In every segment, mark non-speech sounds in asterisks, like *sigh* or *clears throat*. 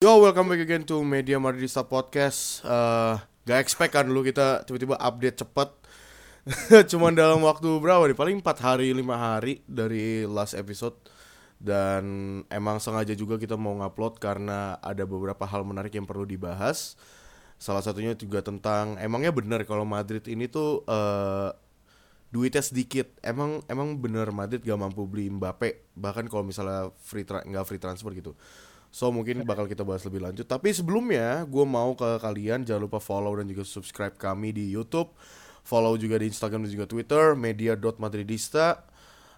Yo, welcome back again to Media Madridista Podcast. Uh, gak expect kan dulu kita tiba-tiba update cepet. *laughs* Cuman dalam waktu berapa nih? Paling 4 hari, 5 hari dari last episode. Dan emang sengaja juga kita mau ngupload karena ada beberapa hal menarik yang perlu dibahas. Salah satunya juga tentang emangnya benar kalau Madrid ini tuh uh, duitnya sedikit. Emang emang bener Madrid gak mampu beli Mbappe bahkan kalau misalnya free nggak free transfer gitu. So mungkin bakal kita bahas lebih lanjut. Tapi sebelumnya gue mau ke kalian jangan lupa follow dan juga subscribe kami di YouTube. Follow juga di Instagram dan juga Twitter media.madridista.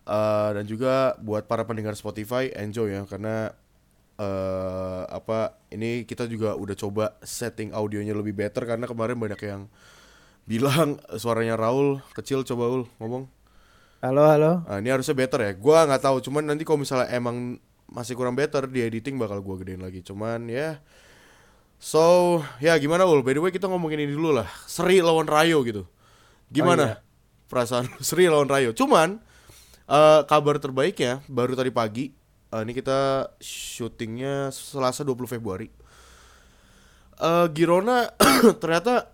Uh, dan juga buat para pendengar Spotify enjoy ya karena uh, apa ini kita juga udah coba setting audionya lebih better karena kemarin banyak yang bilang suaranya Raul kecil coba Ul ngomong. Halo halo. Nah, ini harusnya better ya. Gua nggak tahu cuman nanti kalau misalnya emang masih kurang better di editing bakal gua gedein lagi cuman ya so ya gimana ul by the way kita ngomongin ini dulu lah Seri lawan Rayo gitu gimana Oh, iya. perasaan? *laughs* Seri lawan Rayo cuman eh, kabar terbaiknya baru tadi pagi eh, ini kita syutingnya Selasa 20 Februari eh Girona *clears throat* ternyata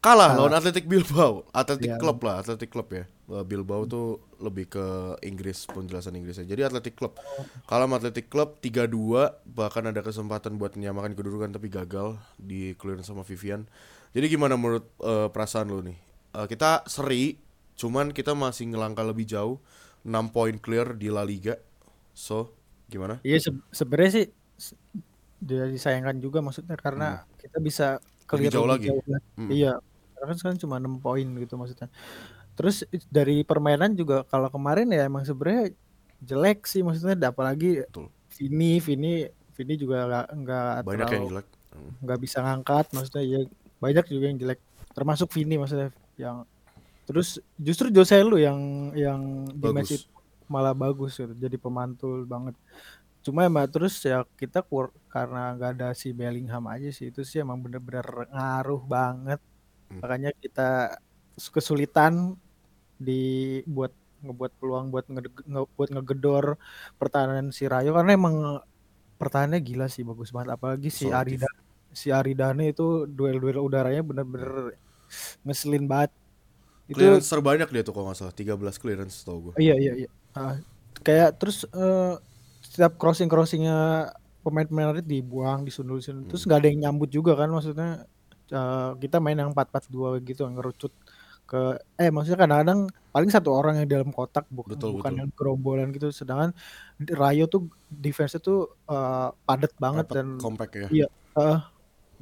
kalah lawan Atletic Bilbao, Atletic Iya. Club lah, Atletic Club ya. Eh, Bilbao tuh lebih ke Inggris penjelasan Inggrisnya. Jadi Atletic Club. Kalah sama Atletic Club 3-2, bahkan ada kesempatan buat menyamakan kedudukan tapi gagal di clearance sama Vivian. Jadi gimana menurut eh, perasaan lu nih? Eh, kita seri, cuman kita masih ngelangkah lebih jauh, 6 poin clear di La Liga. So, gimana? Iya se sebenarnya sih s- dia disayangkan juga maksudnya karena kita bisa Lebih clear jauh lagi. lah. Hmm. Iya. Karena kan sekarang cuma 6 poin gitu maksudnya. Terus dari permainan juga kalau kemarin ya emang sebenarnya jelek sih maksudnya apalagi Betul. Vini Vini Vini juga nggak nggak Banyak yang terlalu jelek. Hmm. nggak bisa ngangkat maksudnya ya banyak juga yang jelek termasuk Vini maksudnya yang terus justru Jose lu yang yang di match Bagus. itu malah bagus gitu jadi pemantul banget cuma emang terus ya kita kur karena nggak ada si Bellingham aja sih itu sih emang bener-bener ngaruh banget Hmm. makanya kita kesulitan di buat ngebuat peluang buat nge, nge- buat ngegedor pertahanan si Rayo. Karena emang pertahanannya gila sih bagus banget. Apalagi si. Arida si Aridane itu duel-duel udaranya bener-bener ngeselin banget. Itu Clearance terbanyak dia tuh kalau nggak salah, 13 clearance tau gue. iya iya iya. Ah, kayak terus eh, setiap crossing crossingnya pemain-pemain Madrid dibuang disundul disundul terus nggak ada yang nyambut juga kan maksudnya eh, kita main yang 4-4-2 gitu yang ngerucut ke eh maksudnya kadang-kadang paling satu orang yang dalam kotak bu- Betul, bukan betul. yang gerombolan gitu sedangkan Rayo tuh defense tuh eh, padat banget Rapat, dan compact ya. Iya, eh,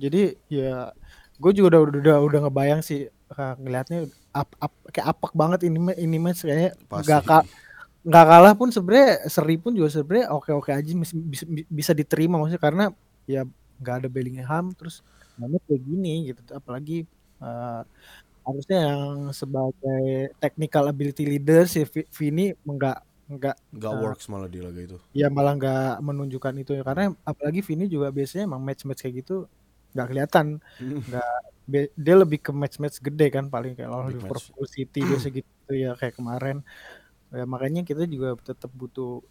jadi ya gue juga udah udah udah ngebayang sih eh, ngelihatnya ap, ap, kayak apak banget ini ini match kayaknya Pasti. nggak ka, nggak kalah pun sebenarnya seri pun juga sebenarnya oke oke aja bisa, bisa diterima maksudnya karena ya nggak ada Bellingham terus mainnya kayak gini gitu apalagi eh, harusnya yang sebagai technical ability leader si Vi- Vini nggak nggak Nggak eh, works malah di laga itu. ya malah nggak menunjukkan itu ya. Karena apalagi Vini juga biasanya emang match-match kayak gitu nggak kelihatan. Nggak be- dia lebih ke match-match gede kan paling kayak lawan. Liverpool City biasa *clears throat* gitu ya kayak kemarin. Ya makanya kita juga tetap butuh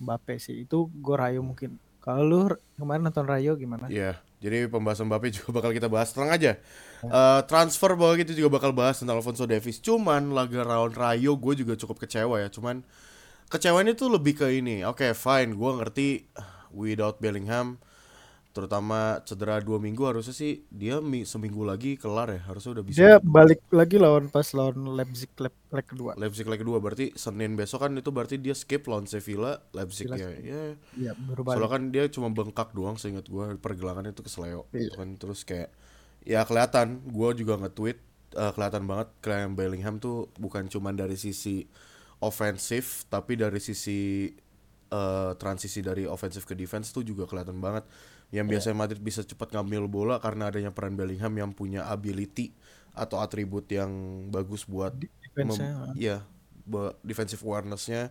Mbappe sih. Itu gue Rayo mungkin. Kalau lu kemarin nonton Rayo gimana? Iya, jadi pembahasan Mbappe *laughs* juga bakal kita bahas. Tenang aja. Eh, transfer bahwa kita juga bakal bahas tentang Alfonso Davies. Cuman laga lawan Rayo gue juga cukup kecewa ya. Cuman kecewanya tuh lebih ke ini. Oke, fine. Gue ngerti without Bellingham, terutama cedera dua minggu harusnya sih dia mi- seminggu lagi kelar ya. Harusnya udah bisa. dia balik lagi lawan pas lawan Leipzig leg, leg kedua Leipzig leg kedua berarti Senin besok kan itu berarti dia skip lawan Sevilla, Leipzig ya. Sevilla, Ya, iya baru Soalnya balik kan dia cuma bengkak doang seingat gue pergelangan itu kesleo Iya. gitu kan terus kayak ya kelihatan gue juga nge-tweet eh, kelihatan banget Graham Bellingham tuh bukan cuma dari sisi ofensif tapi dari sisi eh, transisi dari ofensif ke defense tuh juga kelihatan banget yang biasanya Madrid bisa cepat ngambil bola karena adanya peran Bellingham yang punya ability atau atribut yang bagus buat defense-nya mem- iya be- defensive awareness-nya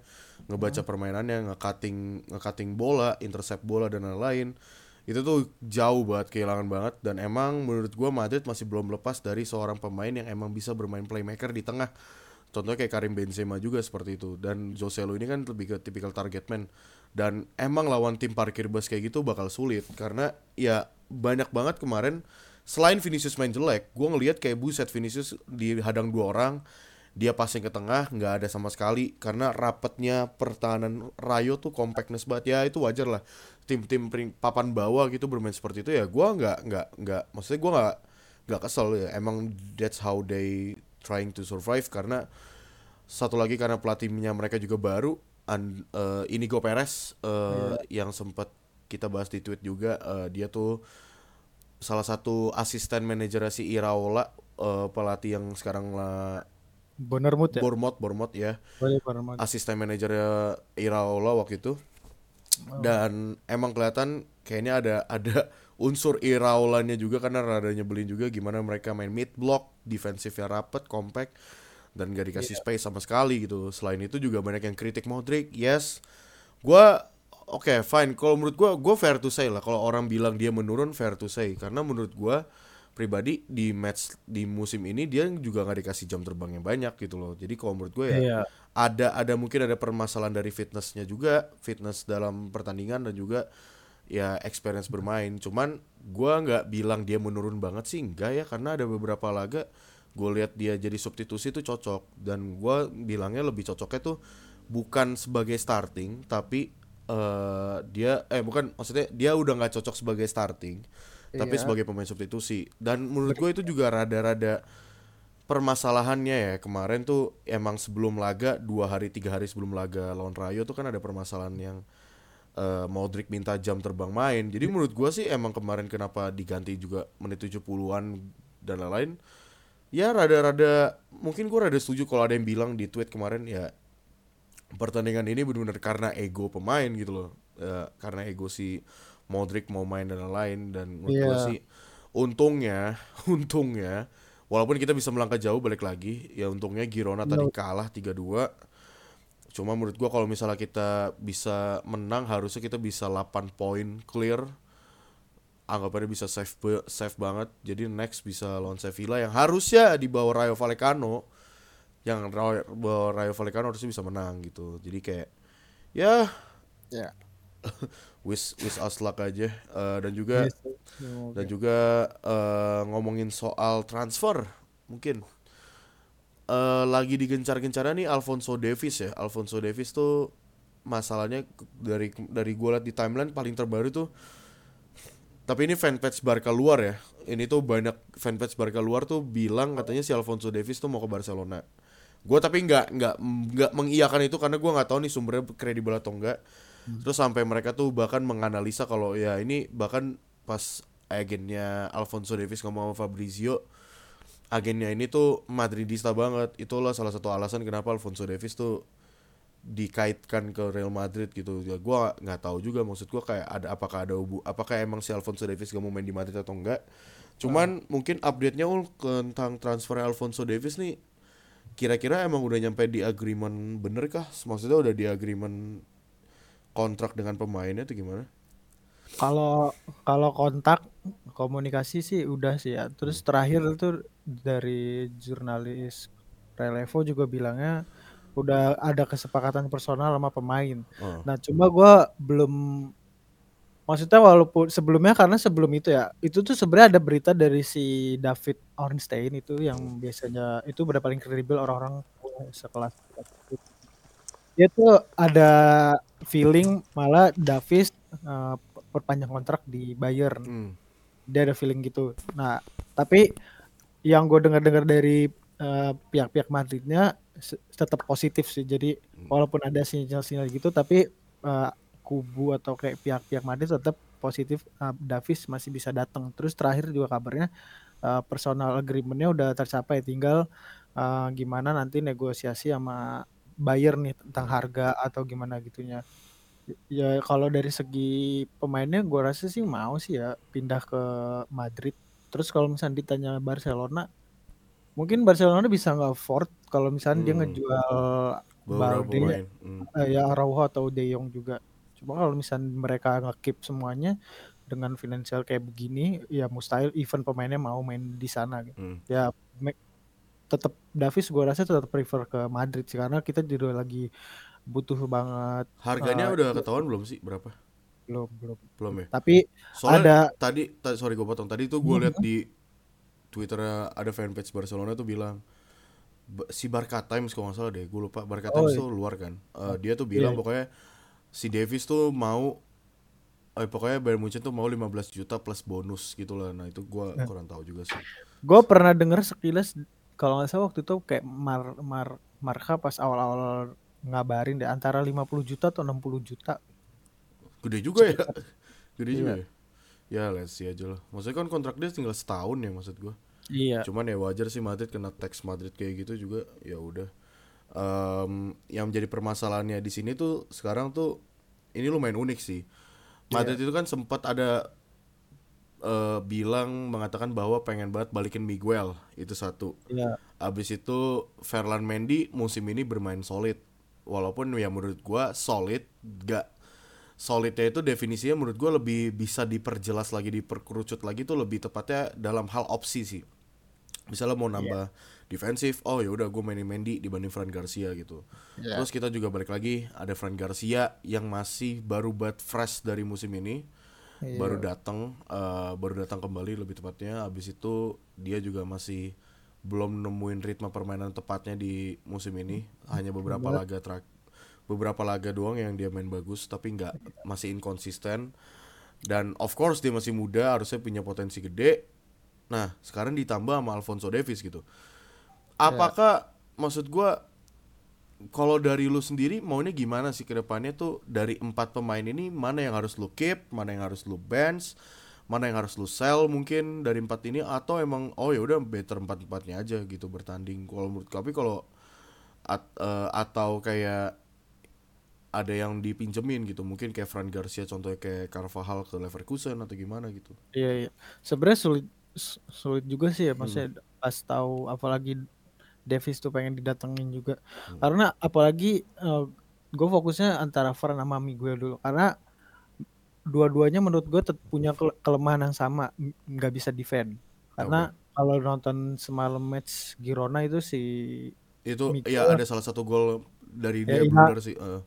ngebaca permainannya nge-cutting nge-cutting bola intercept bola dan lain-lain. Itu tuh jauh banget kehilangan banget. Dan emang menurut gua Madrid masih belum lepas dari seorang pemain yang emang bisa bermain playmaker di tengah. Contohnya kayak Karim Benzema juga seperti itu. Dan Joselu ini kan lebih ke tipikal target man dan emang lawan tim parkir bus kayak gitu bakal sulit. Karena ya banyak banget kemarin selain Vinicius main jelek, gue ngelihat kayak buset Vinicius dihadang dua orang, dia passing ke tengah nggak ada sama sekali. Karena rapetnya pertahanan Rayo tuh compactness banget. Ya itu wajar lah. Tim-tim papan bawah gitu bermain seperti itu ya gue nggak nggak nggak maksudnya gue nggak nggak kesel ya. Emang that's how they trying to survive. Karena satu lagi karena pelatihnya mereka juga baru and, uh, Inigo Perez uh, yeah. yang sempat kita bahas di tweet juga uh, dia tuh salah satu asisten manajer si Iraola uh, pelatih yang sekarang lah Bournemouth ya? Bournemouth, Bournemouth ya. Oh, iya, Asisten manajernya Iraola waktu itu. Oh. Dan emang kelihatan kayaknya ada ada unsur Iraolanya juga karena rada nyebelin juga gimana mereka main mid block, defensifnya rapet, compact dan gak dikasih yeah. space sama sekali gitu. Selain itu juga banyak yang kritik Modric. Yes. Gua oke, okay, fine. Kalau menurut gua gua fair to say lah kalau orang bilang dia menurun fair to say karena menurut gua pribadi di match di musim ini dia juga nggak dikasih jam terbang yang banyak gitu loh. Jadi kalau menurut gue ya yeah. ada ada mungkin ada permasalahan dari fitnessnya juga, fitness dalam pertandingan dan juga ya experience bermain. Cuman gue nggak bilang dia menurun banget sih enggak ya karena ada beberapa laga gue lihat dia jadi substitusi itu cocok. Dan gue bilangnya lebih cocoknya tuh bukan sebagai starting tapi uh, dia eh bukan maksudnya dia udah nggak cocok sebagai starting tapi iya. sebagai pemain substitusi. Dan menurut gue itu juga rada-rada permasalahannya ya kemarin tuh emang sebelum laga dua hari tiga hari sebelum laga lawan Rayo tuh kan ada permasalahan yang uh, Modric minta jam terbang main. Jadi menurut gue sih emang kemarin kenapa diganti juga menit 70-an dan lain-lain ya rada-rada mungkin gue rada setuju kalau ada yang bilang di tweet kemarin ya pertandingan ini benar-benar karena ego pemain gitu loh uh, karena ego si Modric mau main dan lain-lain dan menurut yeah. gue iya. sih untungnya *laughs* untungnya walaupun kita bisa melangkah jauh balik lagi ya untungnya Girona no. tadi kalah 3-2 cuma menurut gua kalau misalnya kita bisa menang harusnya kita bisa 8 poin clear anggapannya bisa save save banget. Jadi next bisa lawan Sevilla yang harusnya di bawah Rayo Vallecano. Yang bawah Rayo Vallecano harusnya bisa menang gitu. Jadi kayak ya yeah *laughs* wish wish us luck aja. Uh, dan juga yes. oh, okay. dan juga uh, ngomongin soal transfer mungkin. Uh, lagi digencar-gencarnya nih Alfonso Davis ya. Alfonso Davis tuh masalahnya dari dari gue liat di timeline paling terbaru tuh tapi ini fanpage Barca luar ya. Ini tuh banyak fanpage Barca luar tuh bilang katanya si Alfonso Davis tuh mau ke Barcelona. Gue tapi nggak nggak nggak mengiyakan itu karena gue nggak tahu nih sumbernya kredibel atau enggak Hmm. Terus sampai mereka tuh bahkan menganalisa kalau ya ini bahkan pas agennya Alfonso Davis ngomong sama Fabrizio agennya ini tuh Madridista banget. Itulah salah satu alasan kenapa Alfonso Davis tuh dikaitkan ke Real Madrid gitu ya gue nggak tahu juga maksud gue kayak ada apakah ada ubu apakah emang si Alfonso Davis gak mau main di Madrid atau enggak cuman hmm. mungkin update nya ul tentang transfer Alfonso Davis nih kira-kira emang udah nyampe di agreement bener kah maksudnya udah di agreement kontrak dengan pemainnya itu gimana? Kalau kalau kontak komunikasi sih udah sih ya. Terus terakhir tuh dari jurnalis Relevo juga bilangnya udah ada kesepakatan personal sama pemain. Oh. Nah cuma gue belum maksudnya walaupun sebelumnya karena sebelum itu ya itu tuh sebenarnya ada berita dari si David Ornstein itu yang biasanya itu udah paling kredibel orang-orang sekelas dia tuh ada feeling malah Davis uh, perpanjang kontrak di Bayern. Hmm. Dia ada feeling gitu. Nah, tapi yang gue dengar-dengar dari uh, pihak-pihak Madridnya tetap positif sih. Jadi hmm. walaupun ada sinyal-sinyal gitu, tapi uh, kubu atau kayak pihak-pihak Madrid tetap positif uh, Davis masih bisa datang. Terus terakhir juga kabarnya uh, personal agreementnya udah tercapai, tinggal uh, gimana nanti negosiasi sama buyer nih tentang harga atau gimana gitunya. Ya kalau dari segi pemainnya gue rasa sih mau sih ya pindah ke Madrid. Terus kalau misalnya ditanya Barcelona, mungkin Barcelona bisa nggak afford kalau misalnya hmm. dia ngejual Balde, hmm. eh, ya Araujo atau De Jong juga. Cuma kalau misalnya mereka ngekip semuanya dengan finansial kayak begini, ya mustahil even pemainnya mau main di sana. Gitu. Hmm. Ya tetap Davis gue rasa tetap prefer ke Madrid sih karena kita juga lagi butuh banget Harganya eh, udah ketahuan belum sih berapa? belum belum Belum ya. tapi Soalnya ada tadi, sorry gue potong. Tadi tuh gue lihat di Twitter ada fanpage Barcelona tuh bilang si Barca Times kalau nggak salah deh, gue lupa Barca Oh, Times iya. tuh luar kan. Eh, dia tuh bilang Iya. pokoknya si Davis tuh mau eh pokoknya Bayern Munchen tuh mau 15 juta plus bonus gitu lah. Nah, itu gua Iya. kurang tahu juga sih. gue pernah denger sekilas kalau nggak salah waktu itu kayak Mar Mar Marka pas awal-awal ngabarin deh antara 50 juta atau 60 juta Gede juga ya. *laughs* Gede Iya. juga ya. Ya, let's see aja lah. Maksudnya kan kontrak dia tinggal setahun ya maksud gua. Iya Cuman ya wajar sih Madrid kena tax Madrid kayak gitu juga ya udah. Em, yang menjadi permasalahannya di sini tuh sekarang tuh ini lumayan unik sih. Madrid itu kan sempat ada eh, bilang mengatakan bahwa pengen banget balikin Miguel itu satu. iya Abis itu Ferland Mendy musim ini bermain solid. Walaupun ya menurut gua solid gak solidnya itu definisinya menurut gua lebih bisa diperjelas lagi diperkerucut lagi tuh lebih tepatnya dalam hal opsi sih. Misalnya mau nambah defensif, oh ya udah gue mainin Mendy dibanding Fran Garcia gitu. Iya. Terus kita juga balik lagi ada Fran Garcia yang masih baru buat fresh dari musim ini Iya. baru datang eh, baru datang kembali lebih tepatnya. Habis itu dia juga masih belum nemuin ritme permainan tepatnya di musim ini. Hanya beberapa laga terak beberapa laga doang yang dia main bagus tapi nggak masih inkonsisten dan of course dia masih muda harusnya punya potensi gede nah sekarang ditambah sama Alfonso Davies gitu apakah maksud gua kalau dari lu sendiri maunya gimana sih ke depannya tuh dari empat pemain ini mana yang harus lu keep, mana yang harus lu bench, mana yang harus lu sell mungkin dari empat ini atau emang oh ya udah better empat empatnya aja gitu bertanding. Kalau menurut tapi kalau at- eh, atau kayak ada yang dipinjemin gitu mungkin kayak Fran Garcia contohnya kayak Carvajal ke Leverkusen atau gimana gitu. Iya, iya. Sebenarnya sulit su- sulit juga sih ya maksudnya pas tahu apalagi Davis tuh pengen didatengin juga. Karena apalagi gue fokusnya antara Fran sama Miguel dulu karena dua-duanya menurut gue tetap punya kele- kelemahan yang sama, nggak bisa defend. Karena kalau nonton semalam match Girona itu si Itu Miguel. ya ada salah satu gol dari Ya, dia Ina- blunder sih. eh.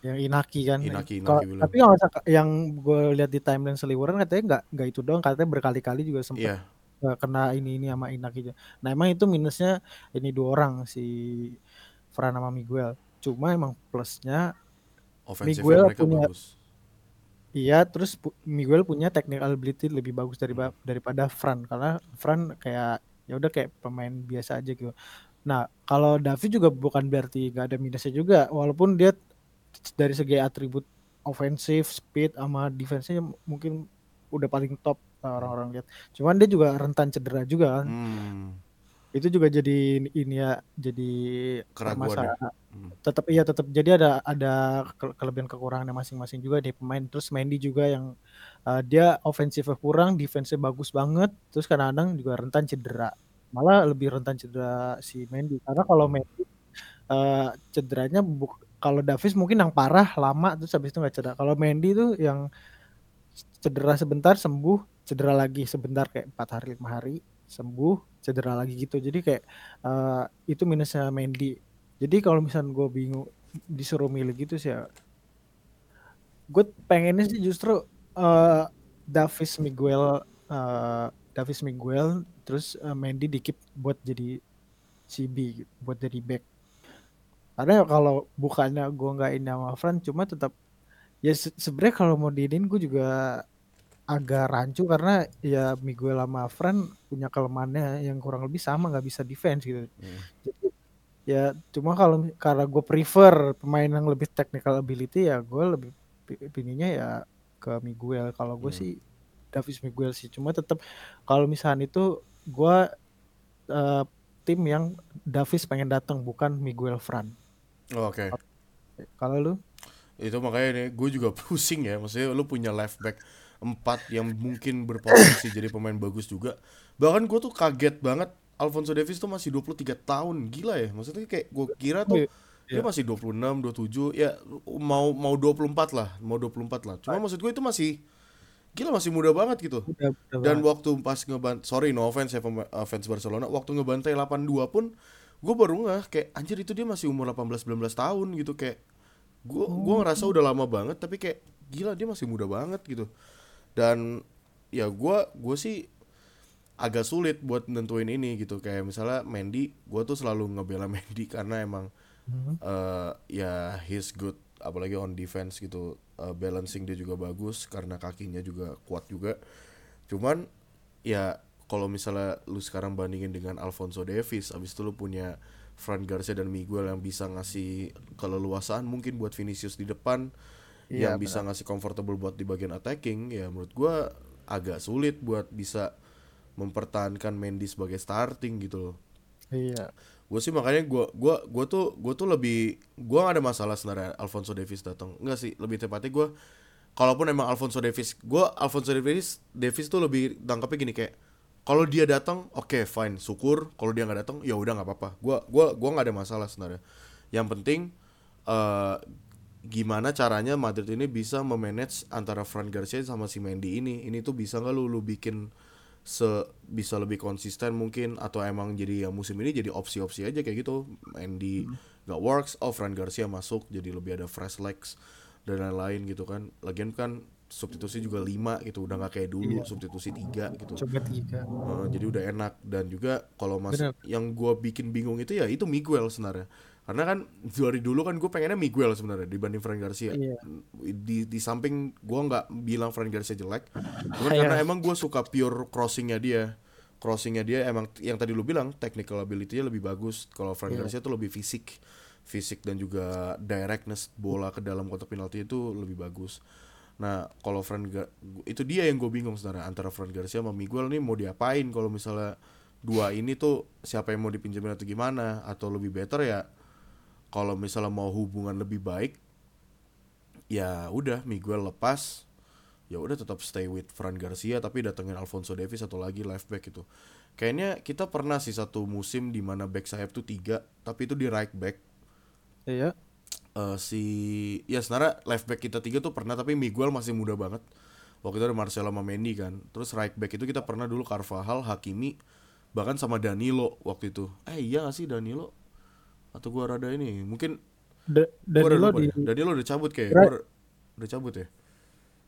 Yang Inaki kan. Inaki, Inaki William. tapi kalau yang gue lihat di timeline seliweran katanya nggak nggak itu doang, katanya berkali-kali juga sempat Iya. eh, kena ini ini sama Inaki. Nah emang itu minusnya ini dua orang si Fran sama Miguel. Cuma emang plusnya Offensifnya Miguel punya- bagus. iya terus Miguel punya technical ability lebih bagus dari daripada Fran karena Fran kayak ya udah kayak pemain biasa aja gitu. Nah kalau David juga bukan berarti gak ada minusnya juga walaupun dia dari segi atribut ofensif, speed sama defense-nya mungkin udah paling top eh, orang-orang lihat. Cuman dia juga rentan cedera juga kan. Hmm. itu juga jadi ini ya jadi Keraguan ya. Hmm. tetap iya tetap jadi ada ada ke- kelebihan kekurangannya masing-masing juga di pemain terus Mendy juga yang uh, dia ofensifnya kurang defense-nya bagus banget terus kadang-kadang juga rentan cedera malah lebih rentan cedera si Mendy karena kalau Mendy uh, cederanya buk- kalau Davis mungkin yang parah lama terus habis itu nggak cedera. Kalau Mendy tuh yang cedera sebentar sembuh cedera lagi sebentar kayak empat hari lima hari sembuh cedera lagi gitu. Jadi kayak eh, itu minusnya Mendy. Jadi kalau misalnya gue bingung disuruh milih gitu sih ya gue pengennya sih justru eh Davis Miguel eh, Davis Miguel terus eh, Mendy dikip buat jadi CB buat jadi back karena kalau bukannya gue nggak ini sama Fran cuma tetap ya se- sebenarnya kalau mau diinin gue juga agak rancu karena ya Miguel sama Fran punya kelemahannya yang kurang lebih sama nggak bisa defense gitu Hmm. jadi ya cuma kalau karena gue prefer pemain yang lebih technical ability ya gue lebih pi- pinginnya ya ke Miguel kalau gue Hmm. sih Davis Miguel sih cuma tetap kalau misalnya itu gue eh, tim yang Davis pengen datang bukan Miguel Fran Oh, Oke. kalau lu Itu makanya nih gue juga *laughs* pusing ya. Maksudnya lu punya left back empat yang mungkin berpotensi jadi pemain bagus juga. Bahkan gue tuh kaget banget Alfonso Davis tuh masih 23 tahun. Gila ya. Maksudnya kayak gue kira tuh Iya. dia masih 26, 27 ya mau mau 24 lah, mau 24 lah. Cuma maksud gue itu masih gila masih muda banget gitu Udah, udah dan banget. waktu pas ngebantai sorry no offense ya fans Barcelona waktu ngebantai 8-2 pun gue baru ngeh kayak anjir itu dia masih umur 18-19 tahun gitu. Kayak gue gua Oh. ngerasa udah lama banget tapi kayak gila dia masih muda banget gitu. Dan ya gue gue sih agak sulit buat nentuin ini gitu. Kayak misalnya Mendy gue tuh selalu ngebela *laughs* Mendy karena emang Mhm. eh ya he's good apalagi on defense gitu. Eh, balancing dia juga bagus karena kakinya juga kuat juga. Cuman ya kalau misalnya lu sekarang bandingin dengan Alfonso Davies abis itu lu punya Fran Garcia dan Miguel yang bisa ngasih keleluasaan mungkin buat Vinicius di depan Iya, yang bisa ngasih comfortable buat di bagian attacking ya menurut gua agak sulit buat bisa mempertahankan Mendy sebagai starting gitu loh. Iya. gue sih makanya gue gua gua tuh gue tuh lebih gue gak ada masalah sebenarnya Alfonso Davis datang. Enggak sih lebih tepatnya gue kalaupun emang Alfonso Davis gue Alfonso Davis Davis tuh lebih tangkapnya gini kayak kalau dia datang oke fine syukur. Kalau dia nggak datang ya udah nggak apa-apa. Gue gua gua nggak ada masalah sebenarnya. Yang penting eh gimana caranya Madrid ini bisa memanage antara Fran Garcia sama si Mendy ini? Ini tuh bisa nggak lu lu bikin se bisa lebih konsisten mungkin? Atau emang jadi ya musim ini jadi opsi-opsi aja kayak gitu? Mendy nggak works oh Fran Garcia masuk jadi lebih ada fresh legs dan lain-lain gitu kan. Lagian kan substitusi juga 5 gitu udah nggak kayak dulu substitusi tiga gitu Coba tiga. Uh, jadi udah enak dan juga kalau masih Bener. yang gua bikin bingung itu ya itu Miguel sebenarnya karena kan dari dulu kan gue pengennya Miguel sebenarnya dibanding Fran Garcia Iya. di di samping gua nggak bilang Fran Garcia jelek cuman *laughs* Iya. karena emang gue suka pure crossingnya dia crossingnya dia emang yang tadi lu bilang technical ability-nya lebih bagus kalau Fran Iya. Garcia tuh lebih fisik fisik dan juga directness bola ke dalam kotak penalti itu lebih bagus Nah, kalau Fran itu dia yang gue bingung sebenarnya antara Fran Garcia sama Miguel nih mau diapain kalau misalnya dua ini tuh siapa yang mau dipinjemin atau gimana? Atau lebih better ya kalau misalnya mau hubungan lebih baik ya udah Miguel lepas ya udah tetap stay with Fran Garcia tapi datengin Alfonso Davies atau lagi left back itu kayaknya kita pernah sih satu musim di mana back sayap tuh tiga tapi itu di right back. Iya. Eh, si ya sebenarnya left back kita tiga tuh pernah tapi Miguel masih muda banget. Waktu itu ada Marcelo sama Mendy kan. Terus right back itu kita pernah dulu Carvajal Hakimi bahkan sama Danilo waktu itu. Eh iya gak sih Danilo? Atau gua rada ini mungkin Da- gua rada Danilo lupa di deh. Danilo udah cabut kayak Ra- gua udah cabut ya?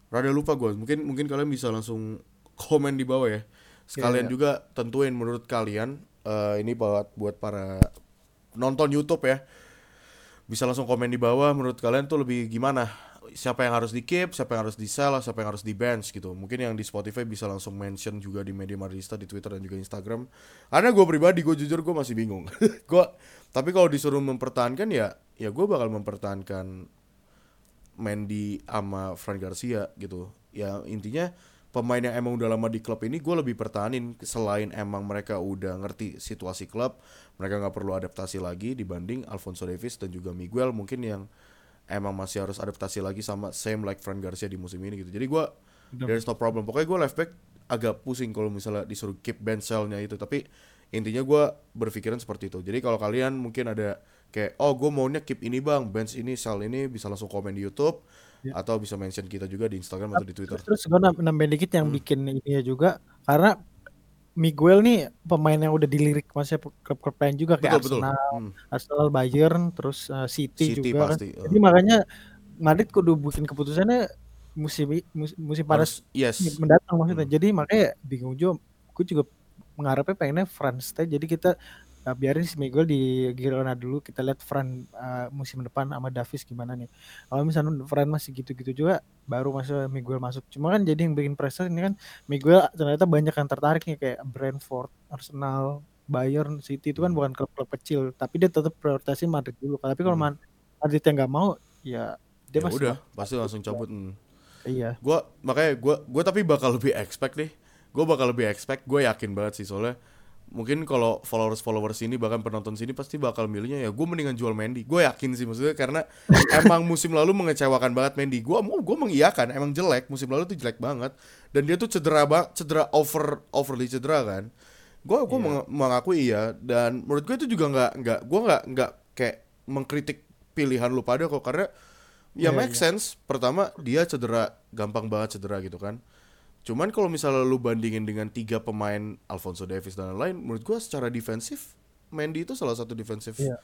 Rada lupa gua. Mungkin mungkin kalian bisa langsung komen di bawah ya. Sekalian iya. juga tentuin menurut kalian eh, ini buat buat para nonton YouTube ya bisa langsung komen di bawah menurut kalian tuh lebih gimana? Siapa yang harus di keep siapa yang harus di sell siapa yang harus di bench gitu. Mungkin yang di Spotify bisa langsung mention juga di media Madrista di Twitter dan juga Instagram. Karena gue pribadi gue jujur gue masih bingung. *laughs* Gue tapi kalau disuruh mempertahankan ya ya gue bakal mempertahankan Mendy sama Fran Garcia gitu. Ya intinya pemain yang emang udah lama di klub ini gue lebih pertahanin selain emang mereka udah ngerti situasi klub mereka nggak perlu adaptasi lagi dibanding Alfonso Davies dan juga Miguel mungkin yang emang masih harus adaptasi lagi sama same like Fran Garcia di musim ini gitu. Jadi gue there's no problem. Pokoknya gue left back agak pusing kalau misalnya disuruh keep bench cell-nya itu tapi intinya gue berpikiran seperti itu. Jadi kalau kalian mungkin ada kayak oh gue maunya keep ini bang bench ini sell ini bisa langsung komen di YouTube Ya. atau bisa mention kita juga di Instagram atau di Twitter Terus gue nambahin dikit yang Hmm. bikin ini ya juga karena Miguel nih pemain yang udah dilirik maksudnya klub-klub lain juga kayak betul betul Arsenal, Hmm, Arsenal, Bayern, terus uh, City, City juga pasti, kan. Jadi makanya Madrid kudu bikin keputusannya musim musim panas yes mendatang maksudnya. Hmm. Jadi makanya bingung juga. Gue juga mengharapnya pengennya Fran stay. Jadi kita uh, biarin si Miguel di Girona dulu. Kita lihat Fran uh, musim depan sama Davis gimana nih. Kalau misalnya Fran masih gitu-gitu juga, baru masuk Miguel masuk. Cuma kan jadi yang bikin pressure ini kan Miguel ternyata banyak yang tertarik nih kayak Brentford, Arsenal, Bayern, City itu kan bukan klub-klub kecil, tapi dia tetap prioritasin Madrid dulu. Tapi kalau Hmm. Madrid yang nggak mau, ya dia ya masih udah pasti langsung cabut hmm. iya. Gua makanya gua gua tapi bakal lebih expect nih. Gua bakal lebih expect, gue yakin banget sih soalnya mungkin kalau followers-followers ini bahkan penonton sini pasti bakal milihnya ya gue mendingan jual Mendy. Gue yakin sih maksudnya karena *laughs* emang musim lalu mengecewakan banget Mendy. Gua mau gue mengiyakan emang jelek, musim lalu tuh jelek banget dan dia tuh cedera banget, cedera over overly cedera kan. Gue gue meng- mengakui iya dan menurut gue itu juga nggak nggak gue nggak nggak kayak mengkritik pilihan lu pada kok karena ya Iya, make iya. sense pertama dia cedera gampang banget cedera gitu kan Cuman kalau misalnya lu bandingin dengan tiga pemain Alfonso Davies dan lain-lain, menurut gua secara defensif Mendy itu salah satu defensif Iya.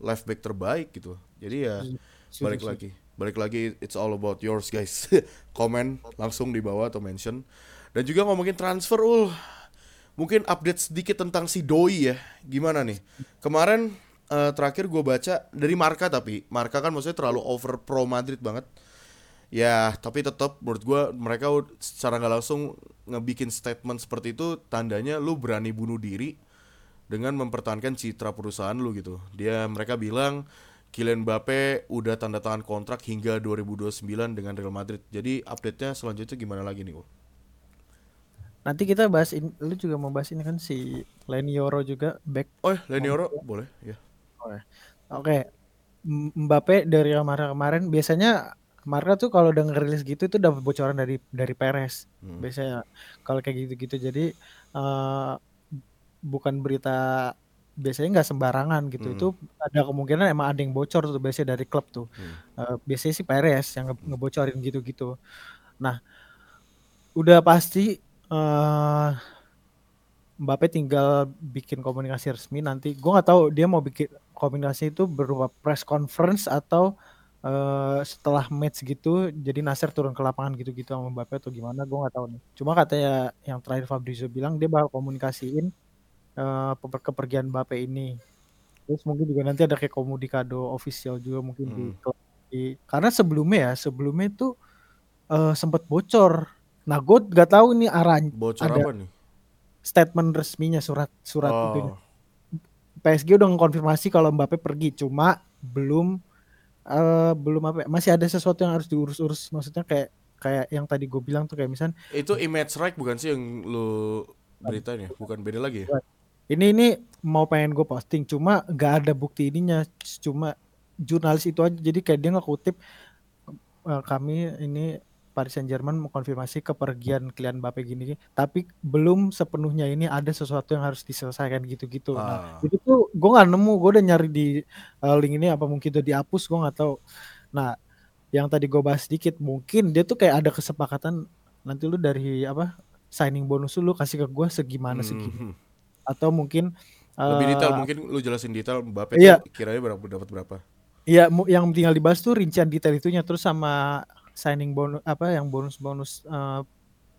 left back terbaik gitu. Jadi ya Setuju, balik setuju. lagi, balik lagi it's all about yours guys. *laughs* Komen langsung di bawah atau mention. Dan juga ngomongin transfer ul. Mungkin update sedikit tentang si Doi ya. Gimana nih? Kemarin eh, terakhir gue baca dari Marka tapi Marka kan maksudnya terlalu over pro Madrid banget. Ya, tapi tetap menurut gua mereka secara nggak langsung ngebikin statement seperti itu tandanya lu berani bunuh diri dengan mempertahankan citra perusahaan lu gitu. Dia mereka bilang Kylian Mbappe udah tanda tangan kontrak hingga 2029 dengan Real Madrid. Jadi update-nya selanjutnya gimana lagi nih? Nanti kita bahas ini, lu juga mau bahas ini kan si Lenioro juga back. Oh, ya, Lenioro boleh ya. Oke. M- Mbappe dari kemarin kemarin biasanya Marka tuh kalau udah ngerilis gitu itu dapat bocoran dari dari Perez. Hmm. Biasanya kalau kayak gitu-gitu jadi eh, bukan berita biasanya nggak sembarangan gitu. Hmm. Itu ada kemungkinan emang ada yang bocor tuh biasanya dari klub tuh. Hmm. Eh, biasanya sih Perez yang nge- ngebocorin gitu-gitu. Nah, udah pasti eh Mbappe tinggal bikin komunikasi resmi nanti. Gue nggak tahu dia mau bikin komunikasi itu berupa press conference atau eh, setelah match gitu. Jadi Nasir turun ke lapangan gitu-gitu sama Mbappe atau gimana? Gue nggak tahu nih. Cuma katanya yang terakhir Fabrizio bilang dia bakal komunikasiin peper- kepergian Mbappe ini. Terus mungkin juga nanti ada kayak komunikado official juga mungkin di Hmm. klub. Di- karena sebelumnya ya sebelumnya itu eh, sempat bocor. Nah, gue nggak tahu ini arahnya Bocor ada apa nih? statement resminya surat surat itu Oh, PSG udah mengkonfirmasi kalau Mbappe pergi cuma belum eh belum apa ya, masih ada sesuatu yang harus diurus-urus maksudnya kayak kayak yang tadi gue bilang tuh kayak misal itu image right bukan sih yang lu beritain ya? Bukan beda lagi ya? ini ini mau pengen gue posting cuma gak ada bukti ininya cuma jurnalis itu aja jadi kayak dia ngekutip eh, kami ini Paris Saint Germain mengkonfirmasi kepergian Kylian Mbappe gini, tapi belum sepenuhnya ini ada sesuatu yang harus diselesaikan gitu-gitu. Nah, Ah. itu tuh gue nggak nemu, gue udah nyari di eh, link ini apa mungkin udah dihapus, gue nggak tahu. Nah, yang tadi gue bahas sedikit, mungkin dia tuh kayak ada kesepakatan nanti lu dari apa signing bonus lu, kasih ke gue segimana segini, Mhm. atau mungkin Lebih eh, detail mungkin lu jelasin detail Mbappe Iya. kiranya berapa dapat berapa? Iya, yang tinggal dibahas tuh rincian detail itunya terus sama signing bonus apa yang bonus-bonus eh,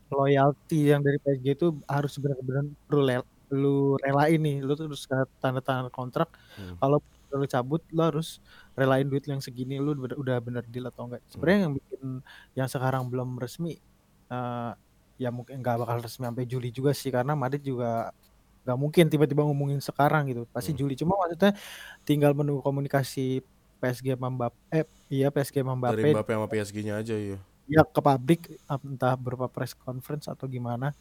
loyalty yang dari PSG itu harus benar-benar lu, rel- lu relain nih, lu terus tanda tangan kontrak. Hmm. Kalau lu cabut, lu harus relain duit yang segini, lu udah, udah bener deal atau enggak. Sebenarnya yang bikin yang sekarang belum resmi, eh, ya mungkin nggak bakal resmi sampai Juli juga sih, karena Madrid juga nggak mungkin tiba-tiba ngomongin sekarang gitu, pasti Hmm. Juli. Cuma maksudnya tinggal menunggu komunikasi PSG sama Mbappe, eh iya PSG sama Dari Mbappe Mbappe sama PSG-nya aja ya. ya ke publik entah berupa press conference atau gimana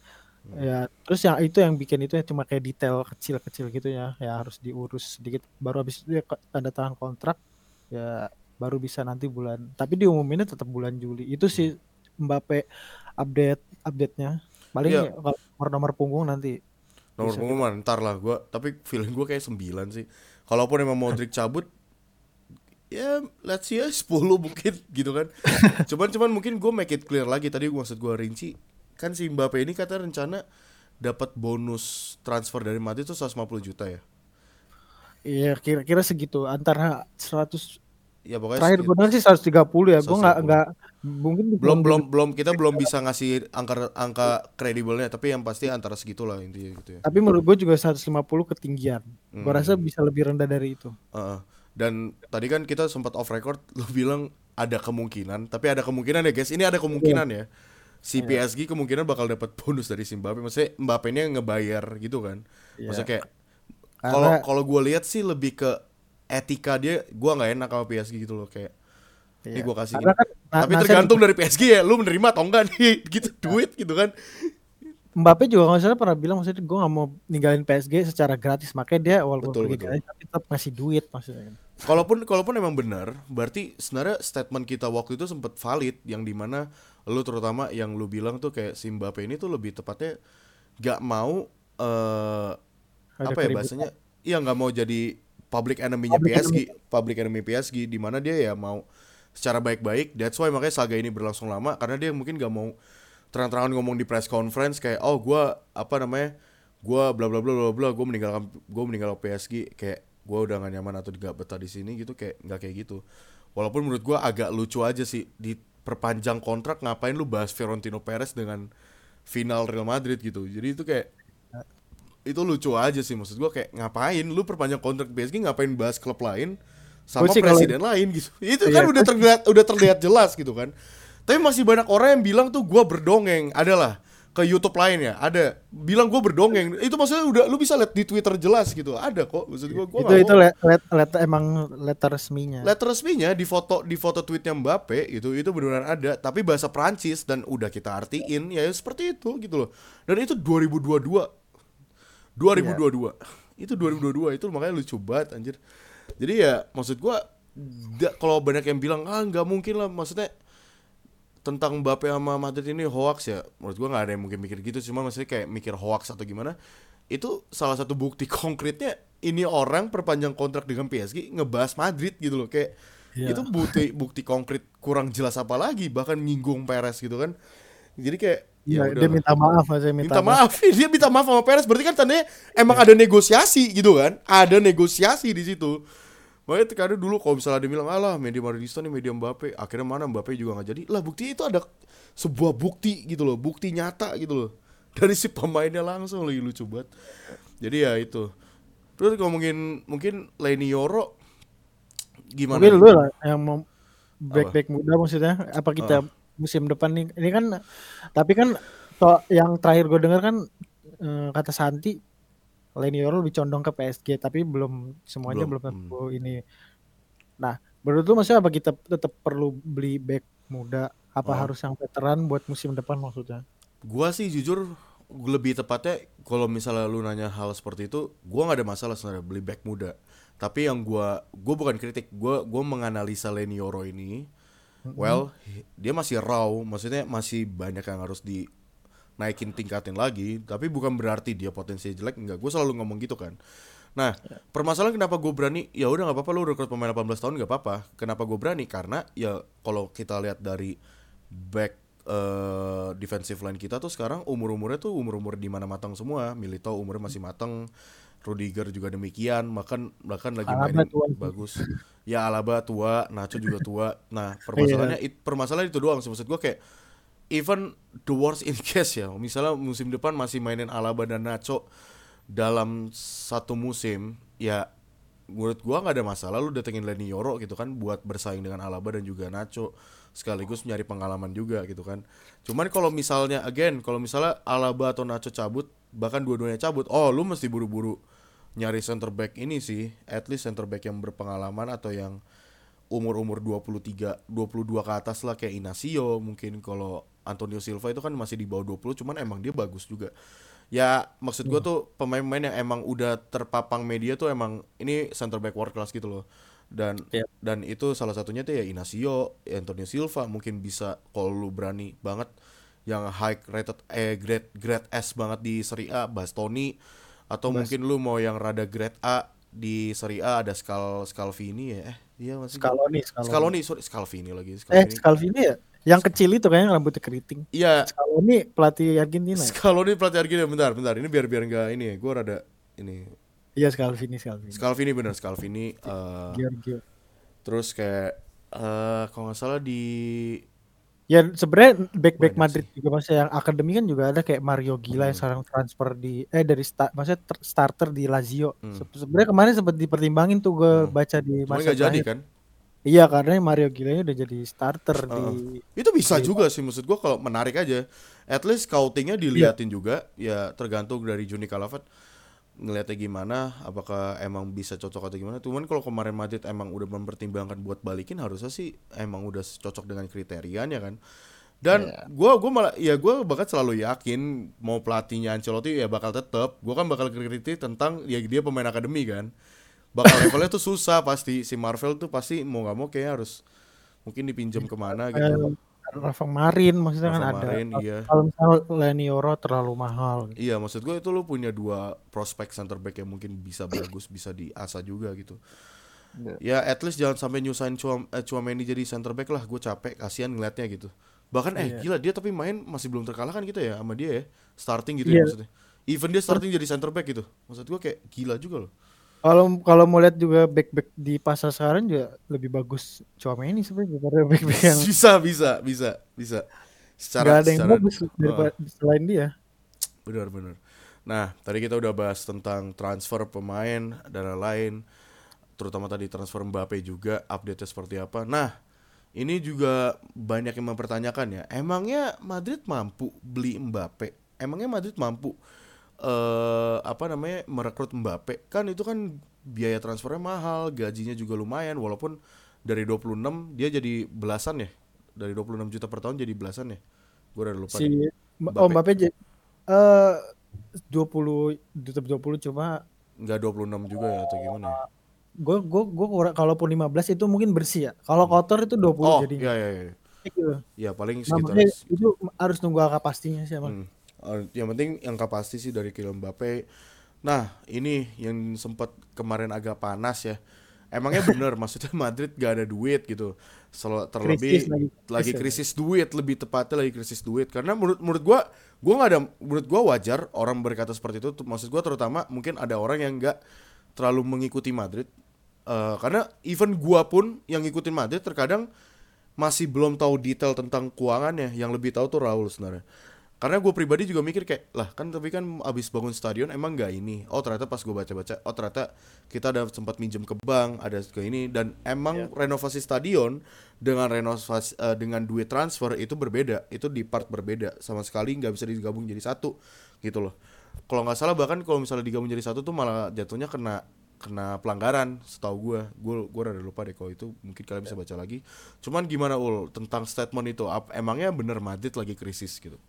Hmm. ya terus yang itu yang bikin itu ya cuma kayak detail kecil-kecil gitu ya ya harus diurus sedikit baru habis itu ya tanda tangan kontrak ya baru bisa nanti bulan tapi diumuminnya tetap bulan Juli itu sih Mbappe update update-nya paling Iya. ya kalau nomor-nomor punggung nanti Nomor punggung mah ntar lah gua, tapi feeling gua kayak 9 sih. Kalaupun emang Modric cabut ya let's see ya *laughs* 10 mungkin gitu kan. cuman cuman mungkin gue make it clear lagi tadi gua maksud gua rinci kan si Mbappe ini kata rencana dapat bonus transfer dari Madrid itu 150 juta ya. Iya kira-kira segitu antara 100 Ya pokoknya terakhir gue dengar sih 130 ya gue nggak 130. nggak mungkin belum belum belum kita belum bisa ngasih angka angka kredibelnya tapi yang pasti antara segitulah intinya gitu ya. tapi menurut gue juga 150 ketinggian gue Hmm. rasa bisa lebih rendah dari itu Heeh. Dan tadi kan kita sempat off record lu bilang ada kemungkinan tapi ada kemungkinan ya guys ini ada kemungkinan ya si Iya. PSG kemungkinan bakal dapat bonus dari si Mbappe maksudnya Mbappe nya ngebayar gitu kan Iya. maksudnya kayak Karena- kalau kalau gue lihat sih lebih ke etika dia gua nggak enak sama PSG gitu loh kayak ini Iya. gua kasih kan tapi tergantung dari PSG ya lu menerima atau enggak nih *laughs* gitu duit gitu kan Mbappe juga nggak salah pernah bilang maksudnya gue nggak mau ninggalin PSG secara gratis makanya dia walaupun Betul, pergi betul. gratis tapi tetap ngasih duit maksudnya. Kalaupun kalaupun emang benar, berarti sebenarnya statement kita waktu itu sempat valid yang di mana lu terutama yang lu bilang tuh kayak si Mbappe ini tuh lebih tepatnya gak mau Ada apa ya keributan. bahasanya? Iya nggak mau jadi public enemy-nya Public PSG, public enemy PSG di mana dia ya mau secara baik-baik. That's why makanya saga ini berlangsung lama karena dia mungkin gak mau terang-terangan ngomong di press conference kayak oh gua apa namanya gua bla bla bla bla bla gue meninggalkan gue meninggal PSG kayak gua udah gak nyaman atau gak betah di sini gitu kayak nggak kayak gitu. Walaupun menurut gua agak lucu aja sih di perpanjang kontrak ngapain lu bahas Fiorentino Perez dengan final Real Madrid gitu. Jadi itu kayak itu lucu aja sih maksud gua kayak ngapain lu perpanjang kontrak PSG ngapain bahas klub lain sama Gua sih kalau- presiden lain gitu. *laughs* Itu Iya, kan udah terlihat udah terlihat jelas gitu kan. Tapi masih banyak orang yang bilang tuh gua berdongeng. Adalah ke YouTube lain ya? Ada. Bilang gua berdongeng. Itu maksudnya udah lu bisa lihat di Twitter jelas gitu. Ada kok. Maksud gua gua itu itu let, let, let- emang letter resminya. letter resminya di foto di foto tweetnya Mbappe itu itu benar-benar ada. Tapi bahasa Prancis dan udah kita artiin ya seperti itu gitu loh. Dan itu 2022 2022 itu 2022 itu makanya lucu banget anjir. Jadi ya maksud gua da- kalau banyak yang bilang ah nggak mungkin lah. Maksudnya tentang Mbappe sama Madrid ini hoax ya. Menurut gua nggak ada yang mungkin mikir gitu cuma maksudnya kayak mikir hoax atau gimana. Itu salah satu bukti *laughs* konkretnya ini orang perpanjang kontrak dengan PSG ngebahas Madrid gitu loh. Kayak Iya. itu bukti *laughs* bukti konkret kurang jelas apa lagi bahkan nyinggung Perez gitu kan. Jadi kayak Iya, ya dia minta maaf maksudnya minta, minta maaf *laughs* dia minta maaf sama Perez. Berarti kan tandanya emang ada negosiasi gitu kan? Ada negosiasi di situ makanya kadang dulu kalau misalnya dia bilang alah media Madridista nih media Mbappe. Akhirnya mana Mbappe juga nggak jadi. Lah bukti itu ada sebuah bukti gitu loh bukti nyata gitu loh. *laughs* Dari si pemainnya langsung lagi lucu banget. Jadi ya itu. Terus ngomongin mungkin Leni Yoro gimana Mungkin lu lah yang mau back back muda maksudnya. Apa kita musim depan nih? Ini kan tapi kan to, yang terakhir gue dengar kan eh, kata Santi Leni Yoro lebih condong ke PSG tapi belum semuanya Belum, belum, tentu ini. Nah, menurut lu maksudnya apa kita tetap perlu beli back muda apa Oh. harus yang veteran buat musim depan maksudnya? Gua sih jujur lebih tepatnya kalau misalnya lu nanya hal seperti itu, gua nggak ada masalah sebenarnya beli back muda. Tapi yang gua gua bukan kritik, gua gua menganalisa Leni Yoro ini. Well, dia masih raw, maksudnya masih banyak yang harus dinaikin tingkatin lagi, tapi bukan berarti dia potensi jelek enggak. Gue selalu ngomong gitu kan. Nah, permasalahan kenapa gue berani? Ya udah nggak apa-apa lu rekrut pemain 18 tahun nggak apa-apa. Kenapa gue berani? Karena ya kalau kita lihat dari back eh defensive line kita tuh sekarang umur-umurnya tuh umur-umur di mana matang semua. Milito umurnya masih matang. Rudiger juga demikian, bahkan bahkan lagi Alaba mainin tua bagus. Ya Alaba tua, Nacho juga tua. Nah, *laughs* permasalahannya it, permasalahan itu doang sih maksud gue kayak even the worst in *laughs* case ya. Misalnya musim depan masih mainin Alaba dan Nacho dalam satu musim, ya menurut gua nggak ada masalah lu datengin Leni Yoro gitu kan buat bersaing dengan Alaba dan juga Nacho sekaligus nyari pengalaman juga gitu kan. Cuman kalau misalnya again kalau misalnya Alaba atau Nacho cabut bahkan dua-duanya cabut, oh lu mesti buru-buru nyari center back ini sih, at least center back yang berpengalaman atau yang umur-umur 23, 22 ke atas lah kayak Inacio mungkin kalau Antonio Silva itu kan masih di bawah 20 cuman emang dia bagus juga. Ya maksud gua tuh pemain-pemain yang emang udah terpapang media tuh emang ini center back world class gitu loh. Dan Yep. dan itu salah satunya tuh ya Inacio, Antonio Silva mungkin bisa kalau lu berani banget yang high rated eh grade grade S banget di Serie A Bastoni atau mungkin lu mau yang rada grade A di Serie A ada Scal Scalvini ya eh iya masih Scaloni, Scaloni. Scaloni sorry Scalvini lagi Eh, Scalvini Scalvini ya? Yang kecil itu kayaknya rambutnya keriting. iya Scaloni pelatih Argentina. ya? Scaloni pelatih Argentina bentar bentar ini biar biar enggak ini ya gue rada ini Iya, Scalvini, Scalvini. Scalvini bener Scalvini eh, Giorgio. terus kayak eh kalau nggak salah di Ya sebenarnya back-back Banyak Madrid juga maksudnya yang akademi kan juga ada kayak Mario Gila yang Hmm. sekarang transfer di eh dari sta, maksudnya ter- starter di Lazio. Hmm. Se- Sebenarnya kemarin sempat dipertimbangin tuh gue Hmm. baca di cuma masa jadi kan Iya karena Mario Gila udah jadi starter di itu bisa juga sih maksud gua kalau menarik aja at least scoutingnya diliatin juga ya tergantung dari Juni Kalavat ngeliatnya gimana apakah emang bisa cocok atau gimana. Cuman kalau kemarin Madrid emang udah mempertimbangkan buat balikin harusnya sih emang udah cocok dengan kriterianya kan. Dan gua gua malah ya gua bakal selalu yakin mau pelatihnya Ancelotti ya bakal tetap gua kan bakal kritik tentang ya dia pemain akademi kan. Bakal *laughs* levelnya tuh susah pasti si Marvel tuh pasti mau nggak mau kayak harus mungkin dipinjam ke mana gitu. Eh, Rafa Marin maksudnya kan Rafa ada. Marin, iya. Kalau misalnya Leni Yoro terlalu mahal. gitu. Iya maksud gue itu lu punya dua prospek center back yang mungkin bisa bagus bisa diasah juga gitu. Ya at least jangan sampai nyusahin Chua, eh, Chouameni jadi center back lah gue capek kasihan ngeliatnya gitu. Bahkan eh Iya. gila dia tapi main masih belum terkalahkan gitu ya sama dia ya. Starting gitu ya Iya. maksudnya. Even dia starting jadi center back gitu. Maksud gua kayak gila juga loh. Kalau kalau mau lihat juga back-back di pasar sekarang juga lebih bagus Chouameni sebenarnya daripada back-back yang Bisa bisa bisa bisa. Secara ada yang secara bagus daripada selain dia. benar benar. Nah, tadi kita udah bahas tentang transfer pemain dan lain-lain. Terutama tadi transfer Mbappe juga update-nya seperti apa. Nah, ini juga banyak yang mempertanyakan ya. Emangnya Madrid mampu beli Mbappe? Emangnya Madrid mampu eh apa namanya merekrut Mbappe? Kan itu kan biaya transfernya mahal, gajinya juga lumayan walaupun dari 26 dia jadi belasan ya. Dari 26 juta per tahun jadi belasan ya. Gue udah lupa Si nih. oh Mbappe j- eh 20 tetap 20 cuma Enggak 26 juga ya atau gimana ya? gue gue gue kurang kalaupun 15 itu mungkin bersih ya. Kalau kotor itu 20 Oh, jadinya. iya iya iya. Gitu. Ya paling Nah, sekitar itu harus nunggu angka pastinya sih emang. Hmm. Yang penting angka pasti sih dari Kylian Mbappe. Nah, ini yang sempat kemarin agak panas ya. Emangnya bener *laughs* maksudnya Madrid gak ada duit gitu. Sel- terlebih Krisis lagi. lagi Krisis. duit, lebih tepatnya lagi krisis duit karena menurut menurut gua gua nggak ada menurut gua wajar orang berkata seperti itu. Maksud gua terutama mungkin ada orang yang nggak terlalu mengikuti Madrid. Eh, karena even gua pun yang ngikutin Madrid terkadang masih belum tahu detail tentang keuangannya. Yang lebih tahu tuh Raul sebenarnya. Karena gue pribadi juga mikir kayak lah kan tapi kan abis bangun stadion emang nggak ini. Oh ternyata pas gue baca-baca, oh ternyata kita ada sempat minjem ke bank, ada ke ini dan emang renovasi stadion dengan renovasi eh, dengan duit transfer itu berbeda, itu di part berbeda. Sama sekali nggak bisa digabung jadi satu gitu loh. Kalau nggak salah bahkan kalau misalnya digabung jadi satu tuh malah jatuhnya kena kena pelanggaran setahu gue gue gue rada lupa deh kalau itu. Mungkin kalian bisa baca lagi. Cuman gimana ul tentang statement itu? Ap- emangnya bener Madrid lagi krisis gitu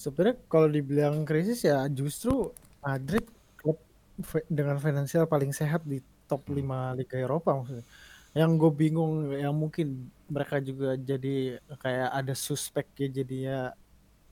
Sebenarnya kalau dibilang krisis ya justru Madrid klub dengan finansial paling sehat di top 5 Liga Eropa maksudnya. Yang gue bingung yang mungkin mereka juga jadi kayak ada suspek ya jadinya